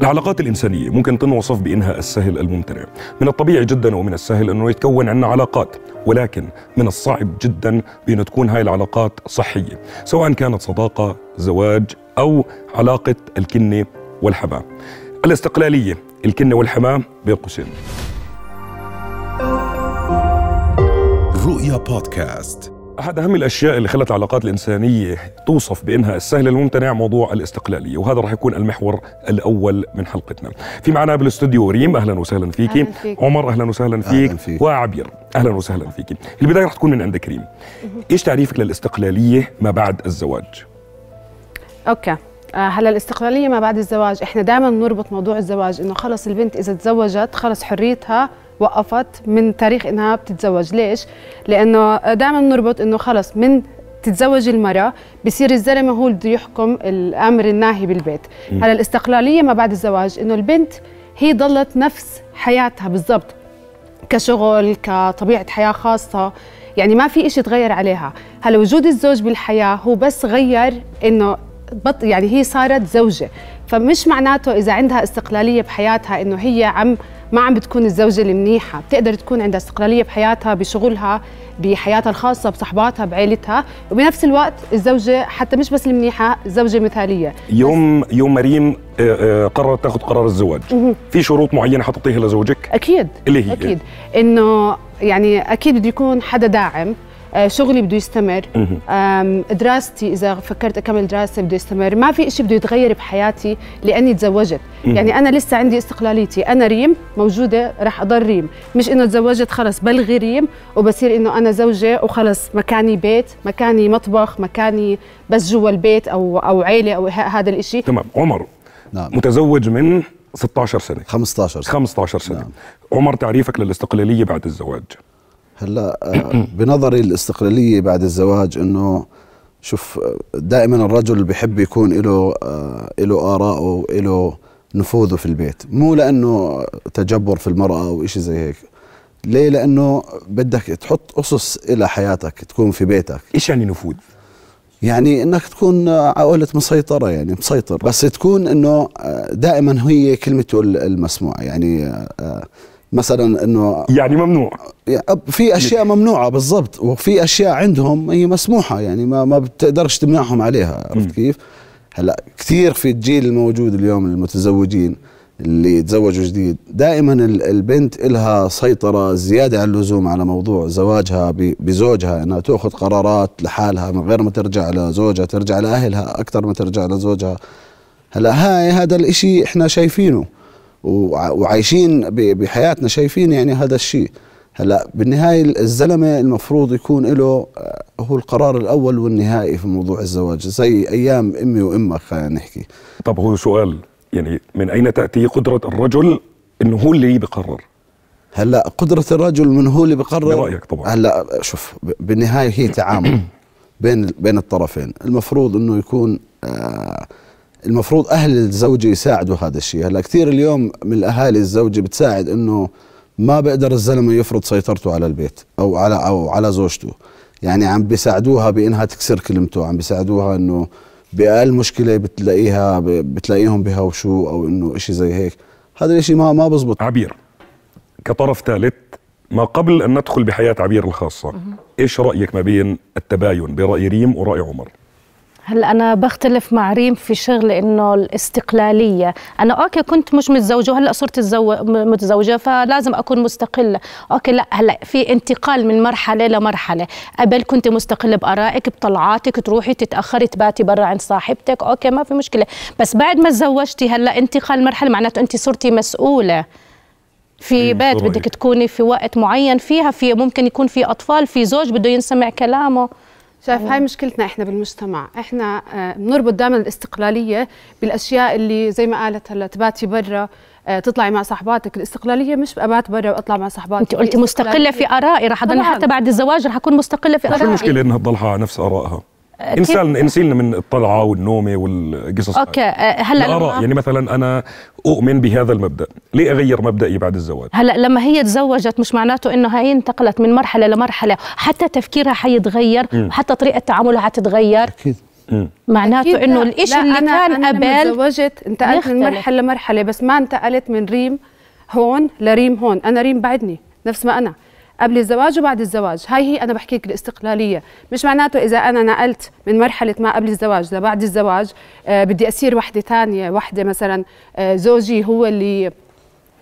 العلاقات الإنسانية ممكن تنوصف بإنها السهل الممتنع. من الطبيعي جدا ومن السهل أنه يتكون عنا علاقات ولكن من الصعب جدا بأن تكون هاي العلاقات صحية سواء كانت صداقة زواج أو علاقة الكنة والحماة. الاستقلالية الكنة والحماة بين قوسين رؤيا بودكاست. أحد أهم الأشياء اللي خلت العلاقات الإنسانية توصف بأنها السهل الممتنع موضوع الاستقلالية وهذا راح يكون المحور الأول من حلقتنا. في معنا بالاستوديو ريم أهلا وسهلا فيكي أهلاً فيك. عمر أهلا وسهلا فيك, أهلاً فيك. وعبير أهلا وسهلا فيكي البداية راح تكون من عندك ريم. إيش تعريفك للاستقلالية ما بعد الزواج؟ أوكي. آه، هلا الاستقلالية ما بعد الزواج. إحنا دائما بنربط موضوع الزواج إنه خلص البنت إذا تزوجت خلص حريتها وقفت من تاريخ إنها بتتزوج. ليش؟ لأنه دائما بنربط إنه خلص من تتزوج المرأة بصير الزلمة هو اللي يحكم الأمر الناهي بالبيت. هلا الاستقلالية ما بعد الزواج إنه البنت هي ضلت نفس حياتها بالضبط كشغل كطبيعة حياة خاصة يعني ما في إشي تغير عليها. هلا وجود الزوج بالحياة هو بس غير إنه بط يعني هي صارت زوجة. فمش معناته إذا عندها استقلالية بحياتها إنه هي عم ما عم بتكون الزوجة المنيحة بتقدر تكون عندها استقلالية بحياتها بشغلها بحياتها الخاصة بصحباتها بعيلتها وبنفس الوقت الزوجة حتى مش بس المنيحة زوجة مثالية. يوم يوم مريم آه، آه، قررت تاخذ قرار الزواج. في شروط معينة حطيتيها لزوجك؟ أكيد. اللي هي؟ أكيد. إنه يعني أكيد بده يكون حدا داعم. شغلي بده يستمر. دراستي إذا فكرت أكمل دراستي بده يستمر. ما في شيء بده يتغير بحياتي لأني تزوجت. يعني أنا لسه عندي استقلاليتي. أنا ريم موجودة رح أضل ريم. مش إنه تزوجت خلص بلغي ريم وبصير إنه أنا زوجة وخلص مكاني بيت مكاني مطبخ مكاني بس جوا البيت أو أو عيلة أو ه- هذا الإشي. تمام. عمر نعم. متزوج من 16 سنة. 15 سنة. 15 سنة. نعم. عمر تعريفك للاستقلالية بعد الزواج. هلا آه، بنظري الاستقلالية بعد الزواج إنه شوف دائما الرجل بحب يكون له آه، له آراءه له نفوذه في البيت. مو لأنه تجبر في المرأة أو إشي زي هيك. ليه؟ لأنه بدك تحط أسس إلى حياتك تكون في بيتك. إيش يعني نفوذ؟ يعني إنك تكون عقولة مسيطرة يعني مسيطر. بس تكون إنه آه، دائما هي كلمته المسموعة يعني مثلا إنه يعني ممنوع. في أشياء ممنوعة بالضبط وفي أشياء عندهم هي مسموحة يعني ما ما بتقدرش تمنعهم عليها عرفت كيف؟ هلأ كثير في الجيل الموجود اليوم المتزوجين اللي يتزوجوا جديد دائما ال- البنت إلها سيطرة زيادة عن اللزوم على موضوع زواجها بزوجها إنها تأخذ قرارات لحالها من غير ما ترجع لزوجها ترجع لأهلها أكثر ما ترجع لزوجها. هلأ هاي هذا الإشي إحنا شايفينه. وعايشين بحياتنا شايفين يعني هذا الشيء هلأ بالنهاية الزلمة المفروض يكون له آه، هو القرار الأول والنهائي في موضوع الزواج زي أيام أمي وأمك خلينا نحكي طب هو سؤال يعني من أين تأتي قدرة الرجل إنه هو اللي بيقرر؟ هلأ قدرة الرجل من هو اللي بقرر برأيك طبعاً. هلأ شوف بالنهاية هي تعامل بين بين الطرفين المفروض إنه يكون آه المفروض أهل الزوجه يساعدوا هذا الشيء. هلا كثير اليوم من الأهالي الزوجه بتساعد إنه ما بقدر الزلمة يفرض سيطرته على البيت أو على أو على زوجته. يعني عم بيساعدوها بإنها تكسر كلمته عم بيساعدوها إنه بأقل مشكلة بتلاقيها بتلاقيهم بهوشوا أو إنه إشي زي هيك. هذا الشيء ما ما بزبط. عبير كطرف ثالث ما قبل أن ندخل بحياة عبير الخاصة إيش رأيك ما بين التباين برأي ريم ورأي عمر؟ هلا أنا بختلف مع ريم في شغله إنه الاستقلالية. أنا okay كنت مش متزوجة وهلأ صرت متزوجة فلازم أكون مستقلة. okay لا هلا في انتقال من مرحلة لمرحلة. قبل كنت مستقلة بآرائك بطلعاتك تروحي تتأخري تباتي برا عند صاحبتك. okay ما في مشكلة. بس بعد ما تزوجتي هلأ انتقال مرحلة معناته أنت صرتي مسؤولة. في إيه، بيت؟ بدك تكوني في وقت معين فيها في ممكن يكون في أطفال في زوج بده ينسمع كلامه. شايف هاي مشكلتنا إحنا بالمجتمع. إحنا آه، بنربط دائما الاستقلالية بالأشياء اللي زي ما قالت هلا تباتي برا آه، تطلعي مع صاحباتك. الاستقلالية مش ابات برا وأطلع مع صحباتي أنت قلتي مستقلة في آرائي رح اضل. حتى بعد الزواج رح أكون مستقلة في شو آرائي. المشكلة إنها تضلها على نفس آرائها؟ انسان انسيلنا من الطلعة والنومة والقصص. أوكي آه، هلأ الآراء لما يعني مثلا أنا أؤمن بهذا المبدأ ليه أغير مبدئي بعد الزواج؟ هلأ لما هي تزوجت مش معناته إنه هي انتقلت من مرحلة لمرحلة حتى تفكيرها حيتغير وحتى طريقة تعاملها حتتغير أكيد معناته أكيد إنه لا، اللي أنا كان أنا لما قبل تزوجت انتقلت يختلف. من مرحلة لمرحلة بس ما انتقلت من ريم هون لريم هون أنا ريم بعدني نفس ما أنا قبل الزواج وبعد الزواج. هاي هي أنا بحكيك الاستقلالية. مش معناته إذا أنا نقلت من مرحلة ما قبل الزواج لبعد الزواج آه بدي أصير وحدة تانية وحدة مثلا آه زوجي هو اللي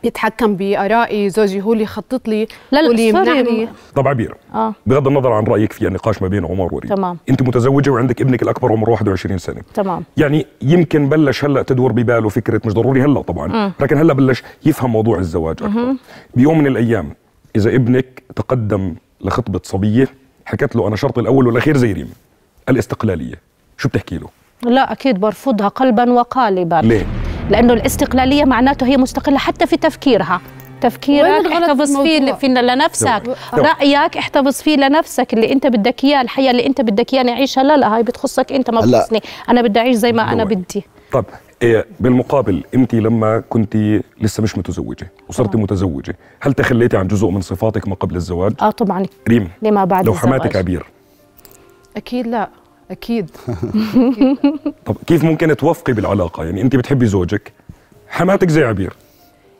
يتحكم بآرائي زوجي هو اللي يخطط لي لا، لا، هو اللي. يمنعني. طب عبير آه. بغض النظر عن رأيك في النقاش ما بين عمر وريم تمام. أنت متزوجة وعندك ابنك الأكبر عمره 21 سنة. تمام. يعني يمكن بلش هلأ تدور بباله فكرة مش ضروري هلأ طبعا. لكن هلأ بلش يفهم موضوع الزواج أكثر. بيوم من الأيام إذا ابنك تقدم لخطبة صبية حكت له أنا شرطي الأول والأخير زي ريم الاستقلالية. شو بتحكي له؟ لا أكيد برفضها قلبا وقالبا. ليه؟ لأنه الاستقلالية معناته هي مستقلة حتى في تفكيرها. تفكيرك احتفظ فيه؟ في لنفسك. تمام. رأيك احتفظ فيه لنفسك. اللي أنت بدك إياه الحياة اللي أنت بدك اياه نعيشها. لا لا هاي بتخصك أنت ما. بتخصني. أنا بدي أعيش زي ما أنا. بدي. طب إيه بالمقابل انت لما كنت لسه مش متزوجة وصرت متزوجة هل تخليتي عن جزء من صفاتك ما قبل الزواج؟ آه طبعا. ريم لما بعد لو. حماتك عبير. أكيد لا أكيد. طب كيف ممكن توفقي بالعلاقة؟ يعني انت بتحبي زوجك حماتك زي عبير.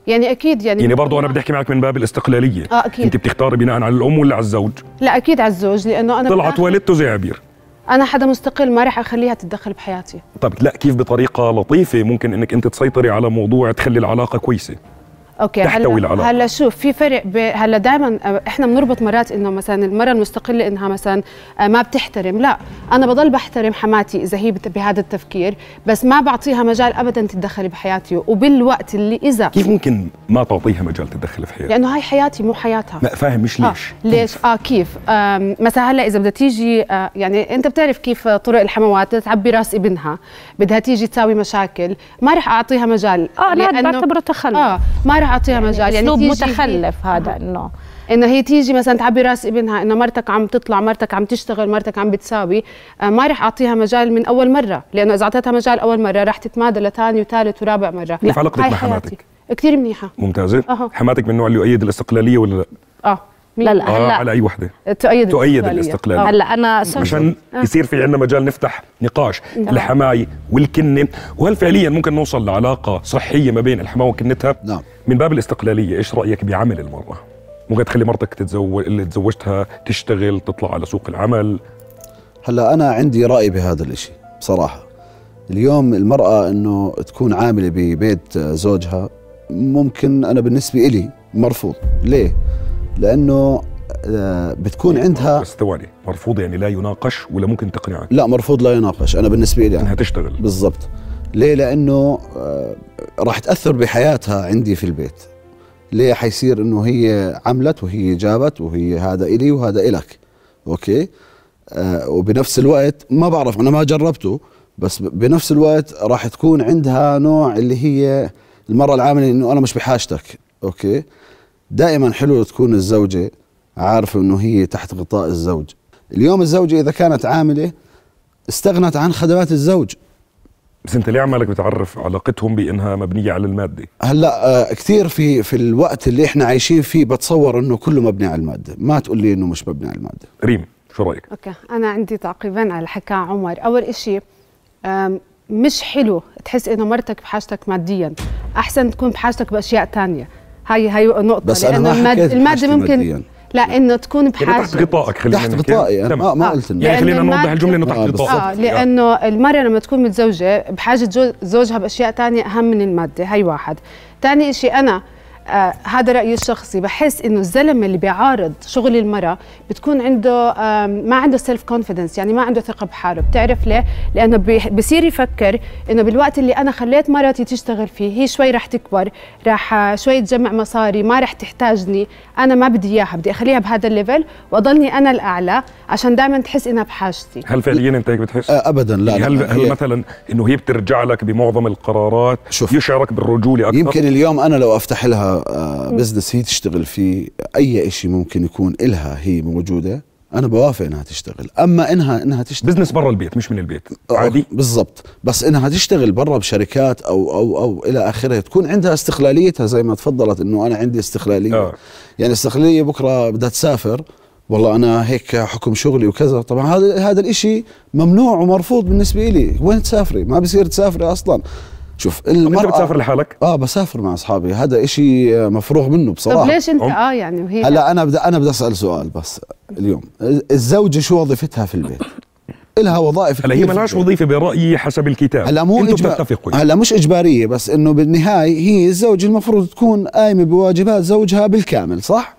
يعني أكيد يعني يعني برضو أنا بدي أحكي معك من باب الاستقلالية. آه، أكيد. انت بتختاري بناء على الأم ولا على الزوج؟ لا أكيد على الزوج لأنه أنا طلعت والدته زي عبير. أنا حدا مستقل ما رح أخليها تتدخل بحياتي. طب لا كيف بطريقة لطيفة ممكن إنك أنت تسيطري على موضوع تخلي العلاقة كويسة؟ أوكي تحتوي هلا. هلا شوف في فرق ب... هلا دائما إحنا بنربط مرات إنه مثلا المرأة المستقلة إنها مثلا آه، ما بتحترم لا أنا بضل بحترم حماتي إذا هي بت- بهذا التفكير بس ما بعطيها مجال ابدا تتدخل بحياتي وبالوقت اللي إذا كيف ممكن ما تعطيها مجال تتدخل في حياتك لأنه هاي حياتي مو حياتها ما فاهم مش آه ليش ليش؟ آه كيف؟ آم، مثلا هلا إذا بدها تيجي آه يعني أنت بتعرف كيف طرق الحموات تعبي رأس ابنها، بدها تيجي تساوي مشاكل، ما رح أعطيها مجال آه لأنه- بعتبره تخلف آه ما رح أعطيها مجال. يعني أسلوب متخلف هذا إنه. إنه هي تيجي مثلا تعبي راس ابنها إنه مرتك عم تطلع مرتك عم تشتغل مرتك عم بتساوي آه ما رح أعطيها مجال من أول مرة لأنه إذا أعطيتها مجال أول مرة رح تتمادى لثاني وثالث ورابع مرة. كيف علاقتك مع. حماتك؟ كثير منيحة. ممتازة. أها. حماتك من النوع اللي يؤيد الاستقلالية ولا لا؟ آه. لا لا آه هلا. على أي وحدة؟ تؤيد تؤيد. الاستقلال. آه. هلا أنا عشان يصير في عندنا مجال نفتح نقاش الحماية والكنة. وهل فعليا ممكن نوصل لعلاقة صحية ما بين الحماة وكنتها؟ نعم. من باب الاستقلالية إيش رأيك بعمل المرأة؟ ممكن تخلي مرتك تتزوج اللي تزوجتها تشتغل تطلع على سوق العمل؟ هلا أنا عندي رأي بهذا الإشي بصراحة. اليوم المرأة إنه تكون عاملة ببيت زوجها ممكن أنا بالنسبة إلي مرفوض. ليه؟ لأنه آه، بتكون عندها بس ثواني مرفوض يعني لا يناقش ولا ممكن تقنعك؟ لا مرفوض لا يناقش أنا بالنسبة لي إنها تشتغل. بالضبط. ليه؟ لأنه آه، راح تأثر بحياتها عندي في البيت. ليه حيصير إنه هي عملت وهي جابت وهي هذا إلي وهذا إلك؟ أوكي؟ آه وبنفس الوقت ما بعرف أنا ما جربته بس بنفس الوقت راح تكون عندها نوع اللي هي المرة العاملة إنه أنا مش بحاجتك. okay؟ دائما حلو تكون الزوجة عارفة إنه هي تحت غطاء الزوج. اليوم الزوجة إذا كانت عاملة استغنت عن خدمات الزوج. بس أنت ليه عمالك بتعرف علاقتهم بإنها مبنية على المادة؟ هلأ آه، كثير في في الوقت اللي إحنا عايشين فيه بتصور إنه كله مبني على المادة. ما تقول لي إنه مش مبني على المادة. ريم شو رأيك؟ okay أنا عندي تعقيبين على اللي حكاه عمر. أول إشي مش حلو تحس إنه مرتك بحاجتك ماديا. أحسن تكون بحاجتك بأشياء تانية. هاي هي نقطة بس أنا لأنه ما الماد- حكيت المادة بحاجتي ممكن مادياً. لا إنه تكون يعني بحاجه تحت غطائك خلينا تحت. غطائي أنا تمام. ما, ما آه. قلت يعني خلينا لأن نوضح الجملة إنه تحت آه،. غطائك آه لأنه المرأة لما تكون متزوجة بحاجة زوجها بأشياء تانية أهم من المادة هي واحد ثاني شيء أنا آه هذا رأيي الشخصي بحس إنه الزلمة اللي بيعارض شغل المرأة بتكون عنده آم، ما عنده self confidence يعني ما عنده ثقة بحاله بتعرف ليه لأنه بي- بصير يفكر إنه بالوقت اللي أنا خليت مرتي تشتغل فيه هي شوي رح تكبر رح آه، شوي تجمع مصاري ما رح تحتاجني أنا ما بدي إياها بدي أخليها بهذا ال level وأضلني أنا الأعلى عشان دائما تحس إنها بحاجتي هل فعليا أنت هيك بتحس؟ آه، ابدا لا, يعني لا هل هل هي مثلا إنه هي بترجع لك بمعظم القرارات شوف. يشعرك بالرجولة أكثر يمكن اليوم أنا لو أفتح لها آه، business هي تشتغل فيه أي شيء ممكن يكون إلها هي موجودة أنا بوافق إنها تشتغل. أما انها إنها تشتغل بزنس برا البيت مش من البيت آه، عادي؟ بالضبط. بس إنها تشتغل برا بشركات أو أو أو إلى آخره تكون عندها استقلاليتها زي ما تفضلت إنه أنا عندي استقلالية. آه. يعني استقلالية بكرة بدها تسافر والله أنا هيك حكم شغلي وكذا. طبعا هذا هذا الإشي ممنوع ومرفوض بالنسبة لي وين تسافري؟ ما بصير تسافري أصلا. شوف طب انت بتسافر لحالك؟ آه بسافر مع أصحابي هذا إشي مفروغ منه بصراحة طب ليش انت آه يعني وهي هلا أنا بدي أنا بدي أسأل سؤال بس اليوم الزوجة شو وظيفتها في البيت؟ إلها وظائف هلا هي البيت. وظيفة برأيي حسب الكتاب هلا مو إجبار بتتفقوا هلا مش إجبارية بس إنه بالنهاية هي الزوج المفروض تكون قايمة بواجبات زوجها بالكامل صح؟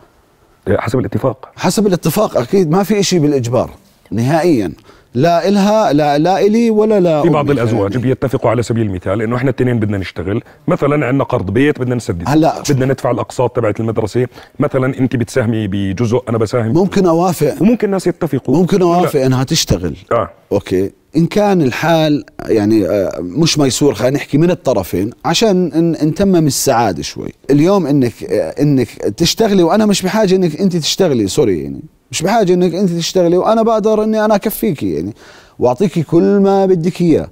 حسب الاتفاق حسب الاتفاق أكيد ما في إشي بالإجبار نهائيا لا إلها لا لا إلي ولا لا في بعض أمي. الأزواج بيتفقوا على سبيل المثال إنه إحنا الاثنين بدنا نشتغل مثلا عندنا قرض بيت بدنا نسدد هلا. بدنا ندفع الأقساط تبعت المدرسة مثلا أنت بتساهمي بجزء أنا بساهم ممكن أوافق. وممكن الناس يتفقوا. ممكن أوافق إنها تشتغل. آه. okay. إن كان الحال يعني آه، مش ميسور خلينا نحكي من الطرفين عشان نتمم السعادة شوي. اليوم إنك آه، إنك تشتغلي وأنا مش بحاجة إنك أنت تشتغلي sorry يعني. مش بحاجة إنك أنت تشتغلي وأنا بقدر إني أنا أكفيكي يعني وأعطيكي كل ما بدك إياه.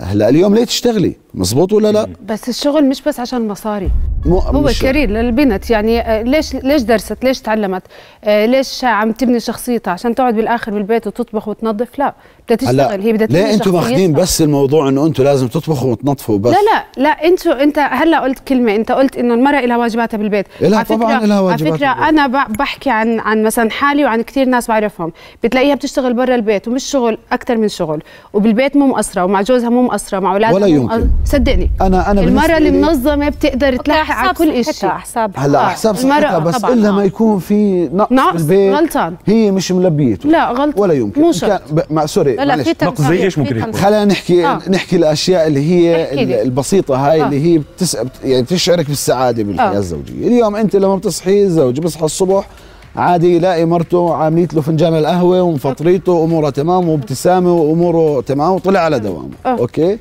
هلأ اليوم ليه تشتغلي؟ مزبوط ولا لا؟ بس الشغل مش بس عشان مصاري. هو مش- كارير للبنت يعني آه، ليش ليش درست؟ ليش تعلمت؟ آه، ليش عم تبني شخصيتها؟ عشان تقعد بالآخر بالبيت وتطبخ وتنظف؟ لا بدها تشتغل. هي بدها تبني ليه أنتم ماخذين. بس الموضوع إنه أنتم لازم تطبخوا وتنظفوا بس لا لا لا أنتوا أنت هلا قلت كلمة. أنت قلت إنه المرأة لها واجباتها بالبيت. فكرة- طبعاً إلها واجبات على فكرة بالبيت. أنا بحكي عن عن مثلا حالي وعن كثير ناس بعرفهم. بتلاقيها بتشتغل برا البيت ومش شغل أكثر من شغل. وبالبيت مو مقصرة ومع جوزها مو مقصرة مع أولادها ولا يمكن. صدقني أنا أنا المراه بالنسبة لي- المنظمه بتقدر تلحق على كل شيء حساب هلا آه، حساب المرأة صحتها بس طبعاً، إلا آه. ما يكون في نقص, نقص، بالبيت غلطان. هي مش ملبيته لا غلط ولا يمكن مو شرط. ب... مع سوري لا لا معلش. نقص زي إيش ممكن يكون؟ خلينا نحكي آه. نحكي الأشياء اللي هي. البسيطة هاي آه. اللي هي بتس... يعني بتشعرك بالسعادة بالحياة آه. الزوجية اليوم أنت لما بتصحي الزوج بيصحى الصبح عادي يلاقي مرته عامليت له فنجان القهوة ومفطريته امورها تمام وابتسامة وأموره تمام وطلع على دوامه آه. okay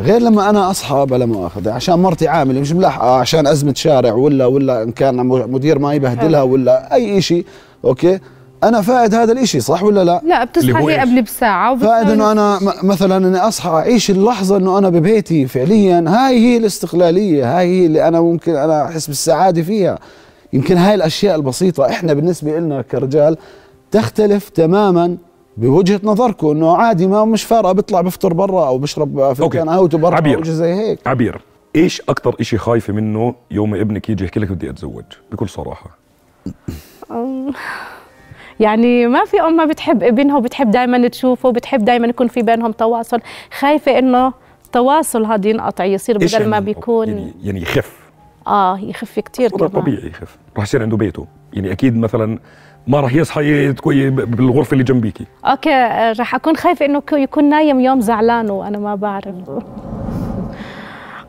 غير لما أنا أصحى بلا مؤاخذة عشان مرتي عامله مش ملاحقه عشان أزمة شارع ولا ولا إن كان مدير ما يبهدلها ولا أي شيء okay؟ أنا فائد هذا الإشي صح ولا لا؟ لا بتصحى هي؟ قبل بساعة فائد إنه أنا مثلا إني أصحى أعيش اللحظة إنه أنا ببيتي فعليا هاي هي الاستقلالية هاي هي اللي أنا ممكن أنا أحس بالسعادة فيها. يمكن هاي الأشياء البسيطة إحنا بالنسبة لنا كرجال تختلف تماما بوجهة نظركم إنه عادي ما مش فارقة بيطلع بفطر برا أو بشرب فنجان قهوته برا عبير. أو شيء زي هيك. عبير. إيش أكثر إشي خايفة منه يوم ما ابنك يجي يحكي لك بدي أتزوج؟ بكل صراحة. يعني ما في أم ما بتحب ابنها وبتحب دائما تشوفه وبتحب دائما يكون في بينهم تواصل. خايفة إنه التواصل هذا ينقطع يصير بدل ما يعني؟ بيكون يعني, يعني يخف. آه يخف كثير كمان. طبيعي يخف. راح يصير عنده بيته. يعني أكيد مثلا ما راح يصحى تكوي بالغرفة اللي جنبيكي okay آه، رح أكون خايفه إنه كو- يكون نايم يوم زعلان وأنا ما بعرف.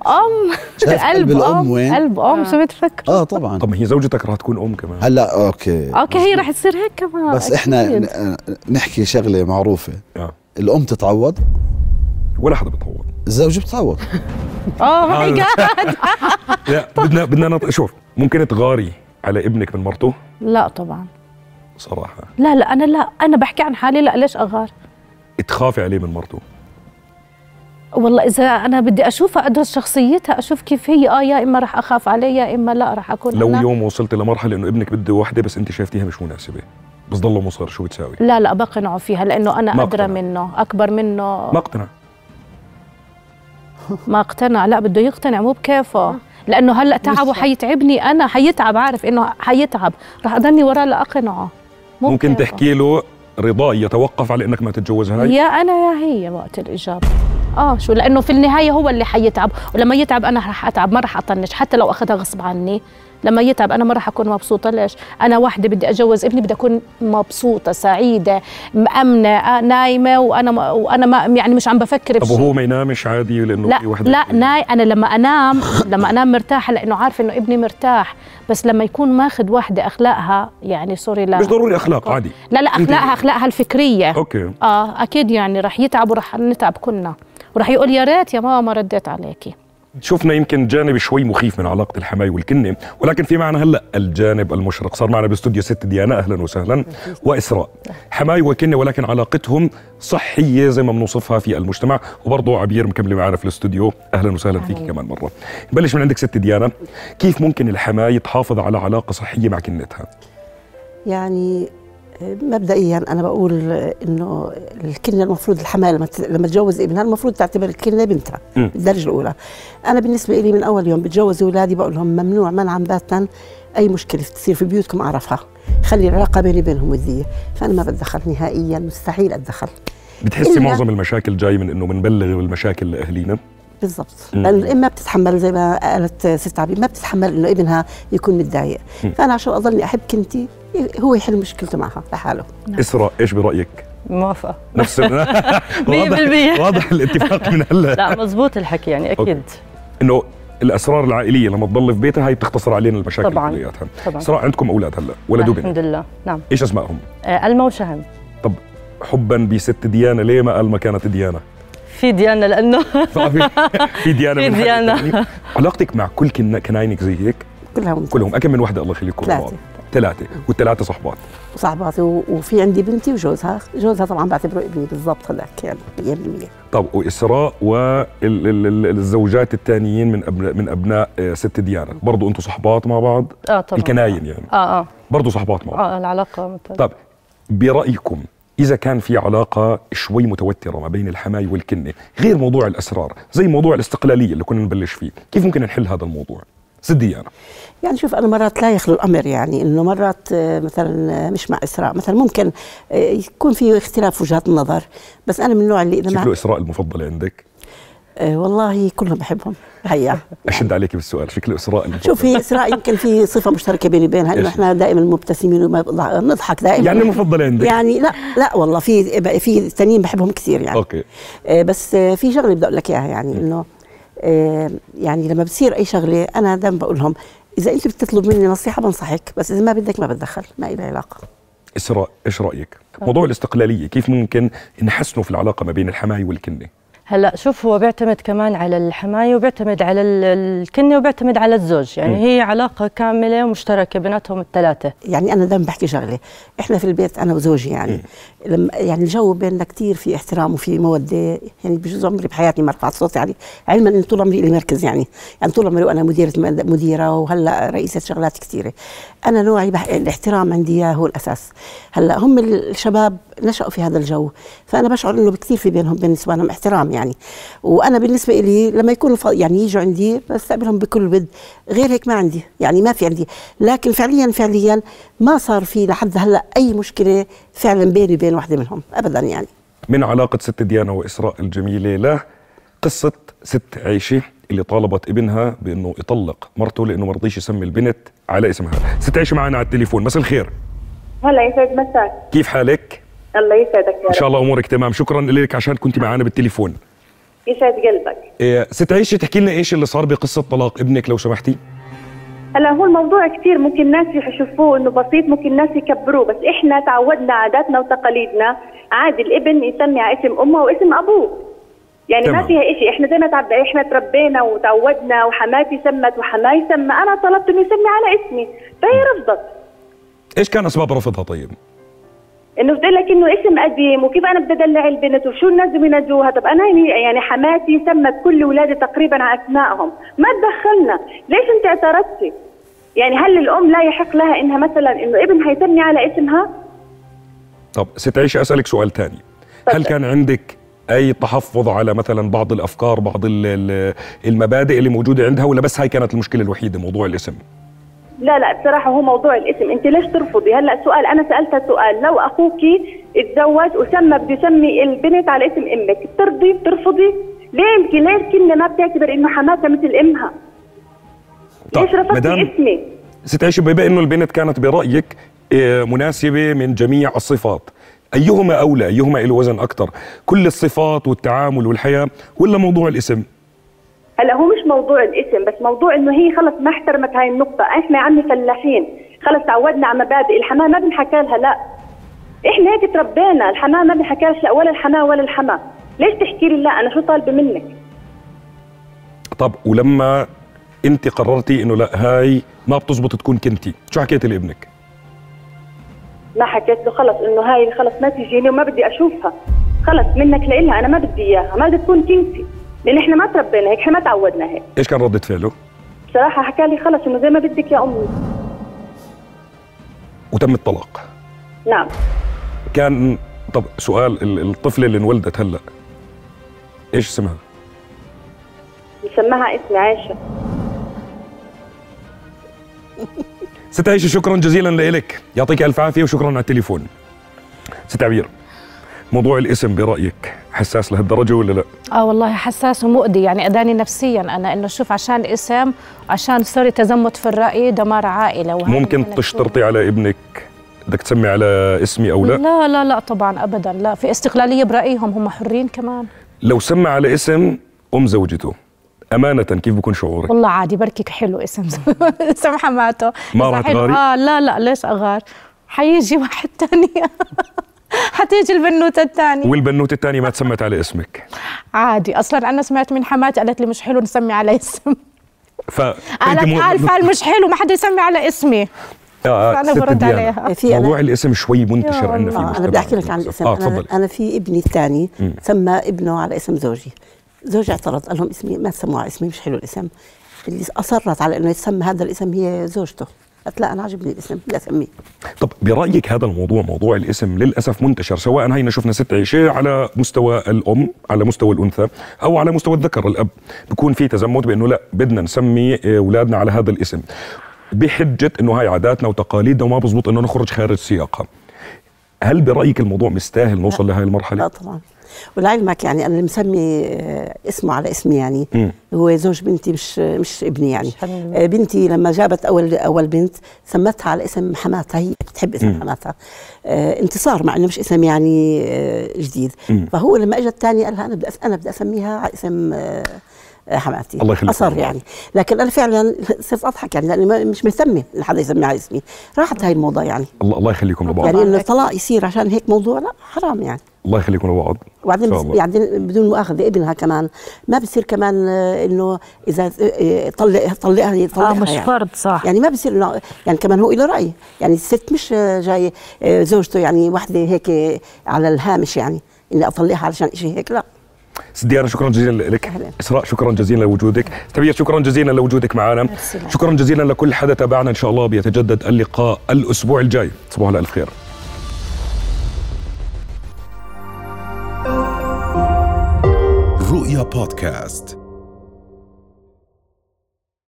أم شايف قلب الأم وين؟ قلب أم شو بتفكر؟ آه طبعا. طب هي زوجتك راح تكون أم كمان. هلأ okay. okay هي رح تصير هيك كمان. بس إحنا أكيد. ن- نحكي شغلة معروفة. آه. الأم تتعوض؟ ولا حدا بتعوض. الزوج بتعوض. آه ماي جاد لا بدنا بدنا. شوف ممكن تغاري على ابنك من مرته؟ لا طبعا. صراحة. لا لا أنا لا أنا بحكي عن حالي لا ليش أغار؟ تخافي عليه من مرته. والله إذا أنا بدي اشوفها أدرس شخصيتها أشوف كيف هي آه يا إما رح أخاف عليه يا إما لا رح أكون لو أنا يوم وصلت لمرحلة إنه ابنك بده وحدة بس أنت شايفتيها مش مناسبة بس ضله مصر شو بتساوي؟ لا لا بقنعه فيها لأنه أنا أدرى. منه أكبر منه. ما اقتنع. ما اقتنع لا بده يقتنع مو بكيفه. لأنه هلأ تعبه حيتعبني أنا حيتعب عارف إنه حيتعب. رح أضلني وراه لأقنعه. ممكن بكيفه. تحكي له رضاه يتوقف على إنك ما تتجوز هاي؟ يا أنا يا هي وقت الإجابة. آه شو؟ لأنه في النهاية هو اللي حيتعب. ولما يتعب أنا رح أتعب ما رح أطنش. حتى لو أخذها غصب عني. لما يتعب أنا ما رح أكون مبسوطة. ليش؟ أنا واحدة بدي أتجوز ابني بدي أكون مبسوطة سعيدة مأمنه آه نايمة وأنا ما وأنا ما يعني مش عم بفكر طب وهو ما ينامش عادي لأنه لا في وحدة؟ لا ناي أنا لما أنام لما أنام مرتاحة لأنه عارفة إنه ابني مرتاح. بس لما يكون ماخذ واحدة أخلاقها يعني sorry لا. مش ضروري أخلاق عادي. لا لا أخلاقها أخلاقها الفكرية. okay. آه أكيد يعني رح يتعب ورح نتعب كلنا. ورح يقول يا ريت يا ماما ما رديت عليكي. شفنا يمكن جانب شوي مخيف من علاقة الحماي والكنة ولكن في معنا هلأ الجانب المشرق. صار معنا باستوديو ست ديانا أهلا وسهلا. وإسراء. حماي وكنه ولكن علاقتهم صحية زي ما بنوصفها في المجتمع. وبرضه عبير مكمله معنا في الاستوديو. أهلا وسهلا فيك كمان مرة. نبلش من عندك ست ديانا كيف ممكن الحماي تحافظ على علاقة صحية مع كنتها؟ يعني مبدئيا أنا بقول إنه الكنه المفروض الحماه لما تجوز ابنها المفروض تعتبر الكنه بنتها. بالدرجه الأولى. أنا بالنسبة لي من أول يوم بتجوز أولادي بقول لهم ممنوع منعا باتا أي مشكلة تصير في بيوتكم أعرفها. خلي العلاقة بيني وبينهم وديه فأنا ما بتدخل نهائيا مستحيل أتدخل. بتحسي معظم المشاكل جاي من إنه بنبلغ المشاكل لأهلينا؟ بالضبط. الام ما بتتحمل زي ما قالت ست عبيد ما بتتحمل إنه ابنها يكون متضايق. فأنا عشان اضلني أحب كنتي هو يحل مشكلته معها لحاله. إسراء إيش برأيك؟ موافقة. نفس مية بالمية. واضح واضح الاتفاق من هلا. لا مزبوط الحكي يعني أكيد. إنه الأسرار العائلية لما تضل في بيتها هي بتختصر علينا المشاكل طبعاً. كلياتها. طبعاً. اسراء عندكم أولاد هلا ولد وبنت. الحمد لله. نعم. إيش أسمائهم؟ آه، ألما وشهم. طب حبا بست ديانه ليه ما قال ما كانت ديانه في ديانة لأنه في في ديانة في. تاني. علاقتك مع كل كنا- كناينك زي هيك؟ ممتازة. كلهم. اكم من وحدة الله يخليكم ثلاثة. لبعض ثلاثة. والثلاثة صحبات. وصاحباتي و- وفي عندي بنتي وجوزها. جوزها طبعا بعتبره ابني بالضبط هذاك يعني 100% طب وإسراء والزوجات الثانيين من ابناء من أبناء آه، ست ديانة. برضو أنتم صحبات مع بعض؟ آه طبعا. الكناين يعني. آه آه. برضو صحبات مع بعض. آه العلاقة ممتازة طب برأيكم إذا كان في علاقة شوي متوترة ما بين الحماي والكنة غير موضوع الأسرار زي موضوع الاستقلالية اللي كنا نبلش فيه كيف ممكن نحل هذا الموضوع؟ ست ديانه يعني شوف أنا مرات لا يخلو الأمر يعني إنه مرات آه، مثلا آه، مش مع إسراء مثلا ممكن آه، يكون في اختلاف وجهات النظر بس أنا من النوع اللي إذا شكله ما إسراء المفضله عندك؟ آه، والله كلهم بحبهم هيا. أشد عليك بالسؤال. شكله إسراء المفضله شوف هي إسراء يمكن في صفة مشتركة بيني وبينها إنه؟ إحنا دائما مبتسمين وما بضع- نضحك دائما. يعني المفضله عندك؟ يعني لا لا والله في في ثانيين بحبهم كثير يعني. أوكي. آه، بس آه، في شغلة بدي أقول لك إياها يعني إنه آه، يعني لما بتصير أي شغلة أنا دائما بقول لهم إذا أنت بتطلب مني نصيحة بنصحك بس إذا ما بدك ما بتدخل ما إلها علاقة. إسراء إيش رأيك؟ موضوع الاستقلالية كيف ممكن نحسنه في العلاقة ما بين الحماي والكنة؟ هلا شوف هو بيعتمد كمان على الحماية وبيعتمد على ال- الكنه وبيعتمد على الزوج. يعني م. هي علاقة كاملة ومشتركة بيناتهم الثلاثة. يعني أنا دائما بحكي شغلة. إحنا في البيت أنا وزوجي يعني. لما يعني الجو بيننا كثير في احترام وفي مودة. يعني بجوز عمري بحياتي ما رفعت صوتي عليه علما ان طول عمري لي مركز يعني. يعني طول عمري وأنا مديرة مديرة وهلأ رئيسة شغلات كثيره أنا نوعي بح... الاحترام عندي إياه هو الأساس. هلأ هم الشباب نشأوا في هذا الجو. فأنا بشعر إنه كثير في بينهم بين نسوانهم احترام يعني. وأنا بالنسبة لي لما يكونوا ف... يعني يجوا عندي بستقبلهم بكل ود غير هيك ما عندي يعني ما في عندي. لكن فعليا فعليا ما صار في لحد هلأ أي مشكلة فعلا بيني وبين واحدة منهم ابدا يعني. من علاقة ست ديانه وإسراء الجميلة له قصة ست عيشة اللي طالبت ابنها بأنه يطلق مرته لأنه ما رضيش يسمي البنت على اسمها. ست عيشة معنا على التليفون مساء الخير. هلا يسعد مساك كيف حالك؟ الله يسعدك يا إن شاء رب. الله أمورك تمام. شكرا لك عشان كنت معنا بالتليفون. يسعد قلبك. إيه ست عيشه تحكي لنا إيش اللي صار بقصة طلاق ابنك لو سمحتي. هلا هو الموضوع كثير ممكن الناس يشوفوه إنه بسيط ممكن الناس يكبروه بس إحنا تعودنا عاداتنا وتقاليدنا عادي الابن يسمي على اسم أمه واسم أبوه. يعني تمام. ما فيها شيء إحنا زي ما تعب... إحنا تربينا وتعودنا وحماتي سمت وحماي سمى أنا طلبت إنه يسمي على اسمي. فهي رفضت. إيش كان أسباب رفضها طيب؟ إنه بدي لك إنه اسم قديم وكيف أنا بدي أدلع البنت وشو الناس بدهم ينادوها طب أنا يعني يعني حماتي سمت كل أولادي تقريبا على أسمائهم. ما تدخلنا. ليش أنت اعترضتي يعني هل الأم لا يحق لها إنها مثلا إنه ابنها يسمي على اسمها؟ طب ست عيشه أسألك سؤال ثاني هل. كان عندك أي تحفظ على مثلا بعض الأفكار بعض ال- ال- المبادئ اللي موجودة عندها ولا بس هاي كانت المشكلة الوحيدة موضوع الاسم؟ لا لا بصراحة هو موضوع الاسم. انت ليش ترفضي؟ هلا سؤال أنا سألتها سؤال. لو أخوك اتزوج وسمى بده يسمي البنت على اسم أمك بترضي؟ بترفضي؟ ليه يمكن ليه الكلمة ما بتعتبر إنه حماتها مثل أمها؟ ليش رفضتي اسمي؟ ست عيشة بما إنه البنت كانت برأيك آه، مناسبة من جميع الصفات أيهما أولى أيهما له وزن أكثر كل الصفات والتعامل والحياة ولا موضوع الاسم؟ هلا هو مش موضوع الاسم بس موضوع إنه هي خلص ما احترمت هاي النقطة، إحنا يا عمي فلاحين، خلص تعودنا على مبادئ، الحماة ما بنحكى لها لا. إحنا هيك تربينا، الحماة ما بنحكى لها لا ولا الحماة ولا الحماة، ليش تحكي لي لا أنا شو طالبة منك؟ طب ولما أنت قررتي إنه لا هاي ما بتزبط تكون كنتي شو حكيتي لابنك ما حكيت له خلص إنه هاي خلص ما تجيني وما بدي أشوفها. خلص منك لإلها أنا ما بدي إياها، ما بدي تكون كنتي. لأن إحنا ما تربينا هيك، إحنا ما تعودنا هيك. إيش كان ردة فعله؟ بصراحة حكى لي خلص إنه زي ما بدك يا أمي. وتم الطلاق. نعم. كان طب سؤال ال- الطفله اللي انولدت هلأ إيش اسمها؟ مسماها اسمي عائشه ست عيشة شكرا جزيلا لك يعطيك ألف عافية وشكرا على التليفون. ست عبير. موضوع الاسم برأيك حساس لهالدرجة ولا لا؟ آه والله حساس ومؤذي يعني أذاني نفسيا أنا إنه شوف عشان اسم عشان صار تزمت في الرأي دمار عائلة ممكن تشترطي على ابنك بدك تسمي على اسمي أو لا؟ لا لا لا طبعا ابدا لا في استقلالية برأيهم هم حرين كمان. لو سمى على اسم أم زوجته أمانة كيف بكون شعورك؟ والله عادي بركك حلو اسم. اسم حماته ما راح تغاري؟ آه لا لا ليش أغار؟ حيجي واحد تاني. حتيجي البنوتة الثانية. والبنوتة الثانية ما تسمت على اسمك. عادي أصلا أنا سمعت من حماتي قالت لي مش حلو نسمي على اسم. فانت قالت مو- قال فعل مش حلو ما حدا يسمي على اسمي. آه، فأنا ست برد. عليها. أنا- موضوع الاسم شوي منتشر عندنا في آه المجتمع أنا بدي أحكي لك عن الاسم. آه أنا تفضل. أنا في ابني الثاني سمى ابنه على اسم زوجي. زوجي اعترض قال لهم اسمي ما تسموه على اسمي مش حلو الاسم. اللي أصرت على إنه يتسمى هذا الاسم هي زوجته. قالت لا أنا عجبني الاسم بدي أسميه. طب برأيك هذا الموضوع موضوع الاسم للأسف منتشر سواء هينا شفنا ست عيشه على مستوى الأم على مستوى الأنثى أو على مستوى الذكر الأب. بكون في تزمت بأنه لا بدنا نسمي آه، أولادنا على هذا الاسم. بحجة إنه هاي عاداتنا وتقاليدنا وما بزبط إنه نخرج خارج سياقها. هل برأيك الموضوع مستاهل نوصل لهي لا المرحلة؟ طبعا. ولعلمك يعني أنا اللي مسمي آه، اسمه على اسمي يعني مم. هو زوج بنتي مش مش ابني يعني حلو. آه، بنتي لما جابت أول أول بنت سمتها على اسم حماتها هي بتحب اسم حماتها آه انتصار مع إنه مش اسم يعني جديد مم. فهو لما اجى الثاني قال لها أنا بدي أنا بدي أسميها على اسم حماتي. الله يخليك. اصر يعني. لكن أنا فعلا صرت أضحك يعني لأني مش مهتمة ان حدا يسمي على اسمي. راحت هاي الموضه يعني. الله الله يخليكم لبعض. يعني إنه. الطلاق يصير عشان هيك موضوع لا حرام يعني. الله يخليكم لبعض. وبعدين الله. يعني بدون مؤاخذة ابنها كمان ما بصير كمان آه، إنه إذا آه، طلق طلقها يطلقها آه مش يعني. فرض صح. يعني ما بصير انه يعني كمان هو له رأي. يعني الست مش آه، جاي آه، زوجته يعني وحدة هيك على الهامش يعني إني أطلقها علشان شيء هيك لا. ست ديانا شكرا جزيلا لك. أهلاً. إسراء شكرا جزيلا لوجودك. تبير شكرا جزيلا لوجودك معنا. شكرا جزيلا لكل حدا تابعنا. إن شاء الله بيتجدد اللقاء الأسبوع الجاي. صباح الألف خير. رؤيا بودكاست.